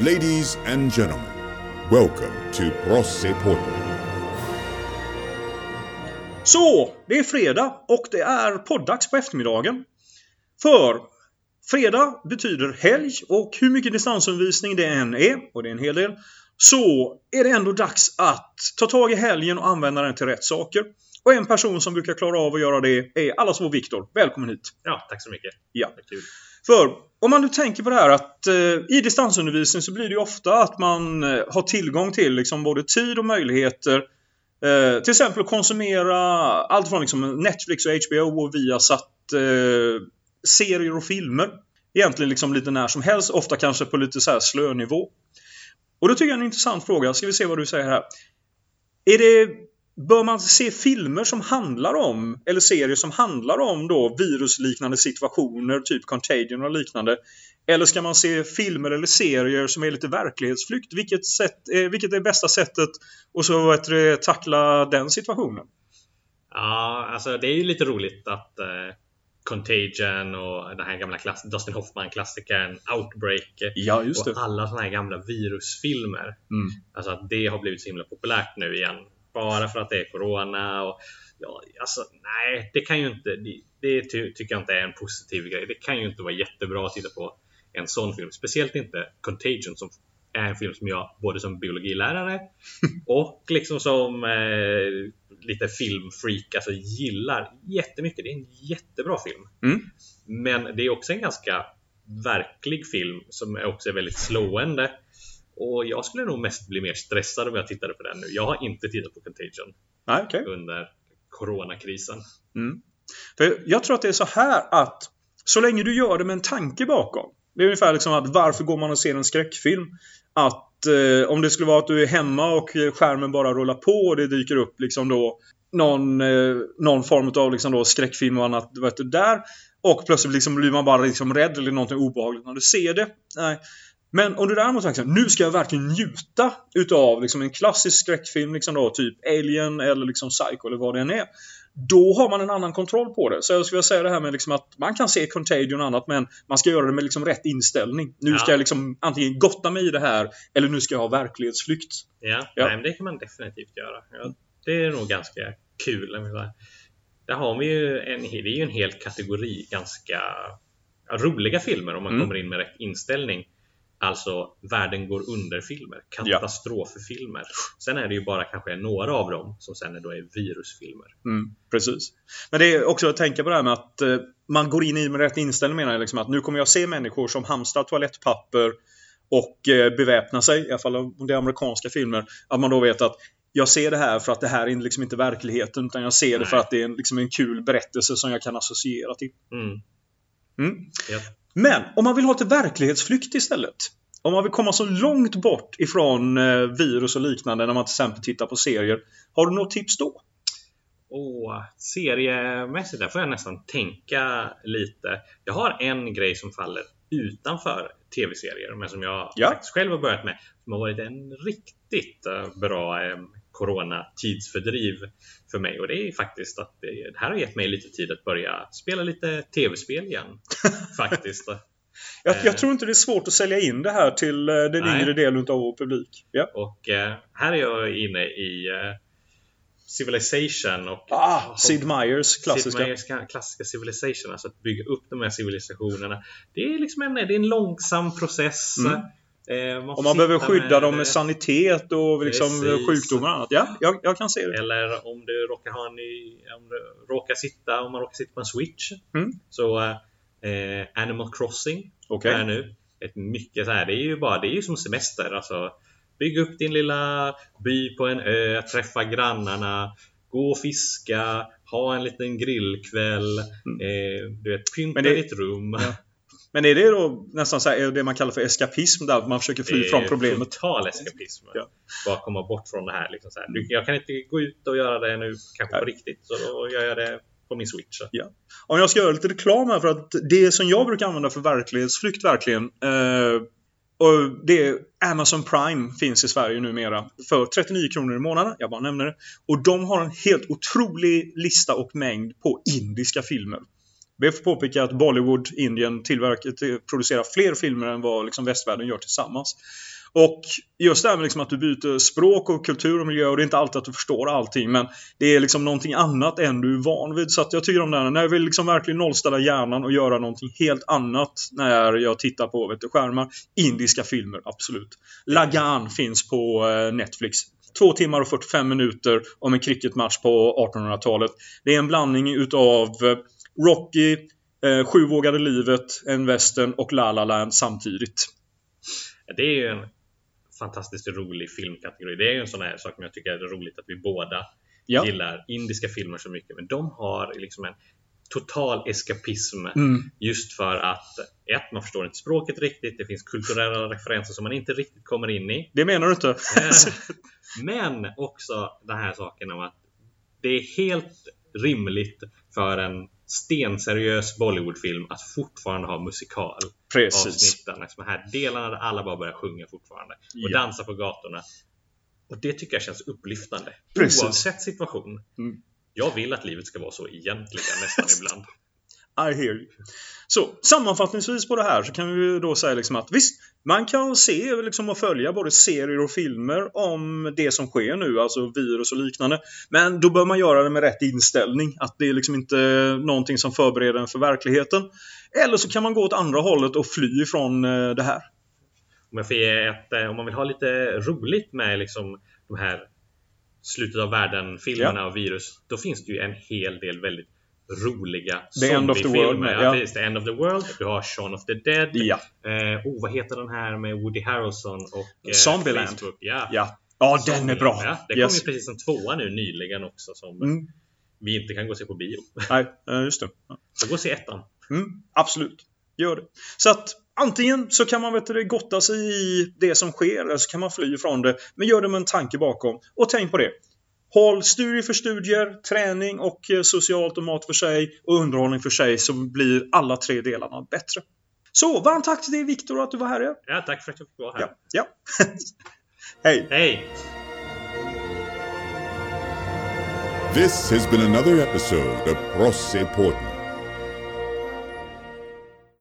Ladies and gentlemen, welcome to Prossepodden. Så, det är fredag och det är poddags på eftermiddagen. För fredag betyder helg och hur mycket distansundervisning det än är, och det är en hel del, så är det ändå dags att ta tag i helgen och använda den till rätt saker. Och en person som brukar klara av att göra det är allas vår Viktor. Välkommen hit! Ja, tack så mycket. Ja. Kul. För om man nu tänker på det här att eh, i distansundervisning så blir det ju ofta att man eh, har tillgång till liksom både tid och möjligheter eh, till exempel att konsumera allt från liksom Netflix och HBO och Viasat eh, serier och filmer. Egentligen liksom lite när som helst, ofta kanske på lite så här slönivå. Och då tycker jag en intressant fråga, ska vi se vad du säger här. Är det, bör man se filmer som handlar om, eller serier som handlar om då virusliknande situationer, typ Contagion och liknande? Eller ska man se filmer eller serier som är lite verklighetsflykt? Vilket, sätt, eh, vilket är bästa sättet att så, det, tackla den situationen? Ja, alltså det är ju lite roligt att eh, Contagion och den här gamla klass Dustin Hoffman-klassikern Outbreak Ja, och alla såna här gamla virusfilmer. Mm. Alltså att det har blivit så himla populärt nu igen. Bara för att det är Corona och ja, alltså nej, det kan ju inte. Det, det ty, tycker jag inte är en positiv grej. Det kan ju inte vara jättebra att titta på en sån film. Speciellt inte Contagion som är en film som jag både som biologilärare och liksom som eh, lite filmfreak alltså gillar jättemycket. Det är en jättebra film. Mm. Men det är också en ganska verklig film som också är väldigt slående. Och jag skulle nog mest bli mer stressad om jag tittade på den nu. Jag har inte tittat på Contagion Nej, okej. under coronakrisen. Mm. För jag tror att det är så här att så länge du gör det med en tanke bakom. Det är ungefär liksom att varför går man och ser en skräckfilm? Att eh, om det skulle vara att du är hemma och skärmen bara rullar på och det dyker upp liksom då någon, eh, någon form av liksom då skräckfilm och annat vet du, där. Och plötsligt liksom blir man bara liksom rädd eller någonting obehagligt när du ser det. Nej. Men om du däremot tänker nu ska jag verkligen njuta utav liksom en klassisk skräckfilm, liksom då, typ Alien eller liksom Psycho eller vad det än är. Då har man en annan kontroll på det. Så jag skulle säga det här med liksom att man kan se Contagion och annat men man ska göra det med liksom rätt inställning. Nu Ja. ska jag liksom antingen gotta mig i det här eller nu ska jag ha verklighetsflykt. Ja, Ja. Nej, det kan man definitivt göra. Ja, det är nog ganska kul. Där har vi ju en, det är ju en hel kategori ganska roliga filmer om man Mm. kommer in med rätt inställning. Alltså världen går under-filmer, katastroffilmer. Sen är det ju bara kanske några av dem som sen då är virusfilmer. Mm, precis. Men det är också att tänka på det här med att eh, man går in i med rätt inställning menar jag. Liksom att nu kommer jag se människor som hamstrar toalettpapper och eh, beväpnar sig, i alla fall om det är amerikanska filmer. Att man då vet att jag ser det här för att det här är liksom inte verkligheten utan jag ser det Nej. för att det är en, liksom en kul berättelse som jag kan associera till. Mm. Mm. Ja. Men om man vill ha till verklighetsflykt istället. Om man vill komma så långt bort ifrån eh, virus och liknande när man till exempel tittar på serier. Har du något tips då? Och seriemässigt, där får jag nästan tänka lite. Jag har en grej som faller utanför tv-serier, men som jag Ja. faktiskt själv har börjat med. Som har varit en riktigt eh, bra eh, corona-tidsfördriv för mig. Och det är faktiskt att det, det här har gett mig lite tid att börja spela lite tv-spel igen. faktiskt. Jag, Eh. jag tror inte det är svårt att sälja in det här till eh, den Nej. yngre delen av vår publik. Ja. Och eh, här är jag inne i eh, Civilization och Ah, Sid Meier's klassiska. Sid Meier's ka- klassiska Civilization, alltså att bygga upp de här civilisationerna. Det är liksom en, det är en långsam process. Mm. Eh, Om man behöver skydda dem med eh, sanitet och liksom Precis. sjukdomar och annat. Ja, jag, jag kan se det. Eller om du råkar ha en i, om du råkar sitta, om man råkar sitta på en switch. Mm. Så eh, Animal Crossing Okej. är nu. Ett mycket så här, det är ju bara, det är ju som semester. Alltså, bygg upp din lilla by på en ö, träffa grannarna, gå och fiska, ha en liten grillkväll, eh, du vet, pynta Mm. Det- ditt rum. Ja. Men är det då nästan så här, är det man kallar för eskapism där man försöker fly från problemet? Total eskapism. Ja. Bara komma bort från det här. Liksom så här. Jag kan inte gå ut och göra det nu, kanske på riktigt. Så då gör jag det på min switch. Om jag ska göra lite reklam här för att det som jag brukar använda för verklighetsflykt verkligen eh, och det är Amazon Prime finns i Sverige numera för 39 kronor i månaden. Jag bara nämner det. Och de har en helt otrolig lista och mängd på indiska filmer. Vi få påpeka att Bollywood, Indien, tillverkar, producerar fler filmer än vad liksom västvärlden gör tillsammans. Och just det här med liksom att du byter språk och kultur och miljö och det är inte alltid att du förstår allting men det är liksom någonting annat än du är van vid. Så att jag tycker om det här när jag vill liksom verkligen nollställa hjärnan och göra någonting helt annat när jag tittar på vet du, skärmar. Indiska filmer, absolut. Lagan finns på eh, Netflix. Två timmar och 45 minuter om en cricketmatch på 1800-talet. Det är en blandning utav eh, Rocky, eh, Sju vågade livet, en western och La La Land samtidigt. Det är ju en fantastiskt rolig filmkategori. Det är ju en sån här sak som jag tycker är roligt att vi båda Ja. gillar indiska filmer så mycket. Men de har liksom en total eskapism Mm. just för att ett, man förstår inte språket riktigt. Det finns kulturella referenser som man inte riktigt kommer in i. Det menar du inte? Men också den här saken om att det är helt rimligt för en stenseriös Bollywoodfilm att fortfarande ha musikal Precis. avsnitten. Liksom här delarna där alla bara börjar sjunga fortfarande och Ja. dansa på gatorna. Och det tycker jag känns upplyftande. Precis. Oavsett situation. Mm. Jag vill att livet ska vara så egentligen nästan ibland. I hear you. Så sammanfattningsvis på det här så kan vi då säga liksom att visst, man kan se liksom och följa både serier och filmer om det som sker nu, alltså virus och liknande. Men då bör man göra det med rätt inställning, att det är liksom inte någonting som förbereder en för verkligheten. Eller så kan man gå åt andra hållet och fly ifrån eh, det här. Om, jag får ge ett, eh, om man vill ha lite roligt med liksom de här slutet av världen-filmerna och virus, då finns det ju en hel del väldigt roliga The zombiefilmer. Ja, ja. The End of the World. Du har Shaun of the Dead. Ja. Eh, oh, vad heter den här med Woody Harrelson och eh, Zombieland. Facebook? Ja. Ja, ja den är bra. Ja, det kom Yes. ju precis en tvåa nu nyligen också som Mm. vi inte kan gå och se på bio. Nej, eh, just det. Så gå och se ettan. Mm, absolut, gör det. Så att antingen så kan man vet du, gotta sig i det som sker eller så kan man fly ifrån det. Men gör det med en tanke bakom. Och tänk på det. Håll studier för studier, träning och eh, socialt och mat för sig och underhållning för sig så blir alla tre delarna bättre. Så varmt tack till dig Viktor att du var här. Ja. Ja, tack för att jag fick vara här. Ja. ja. Hej! Hej! This has been another episode of Prosse Porten.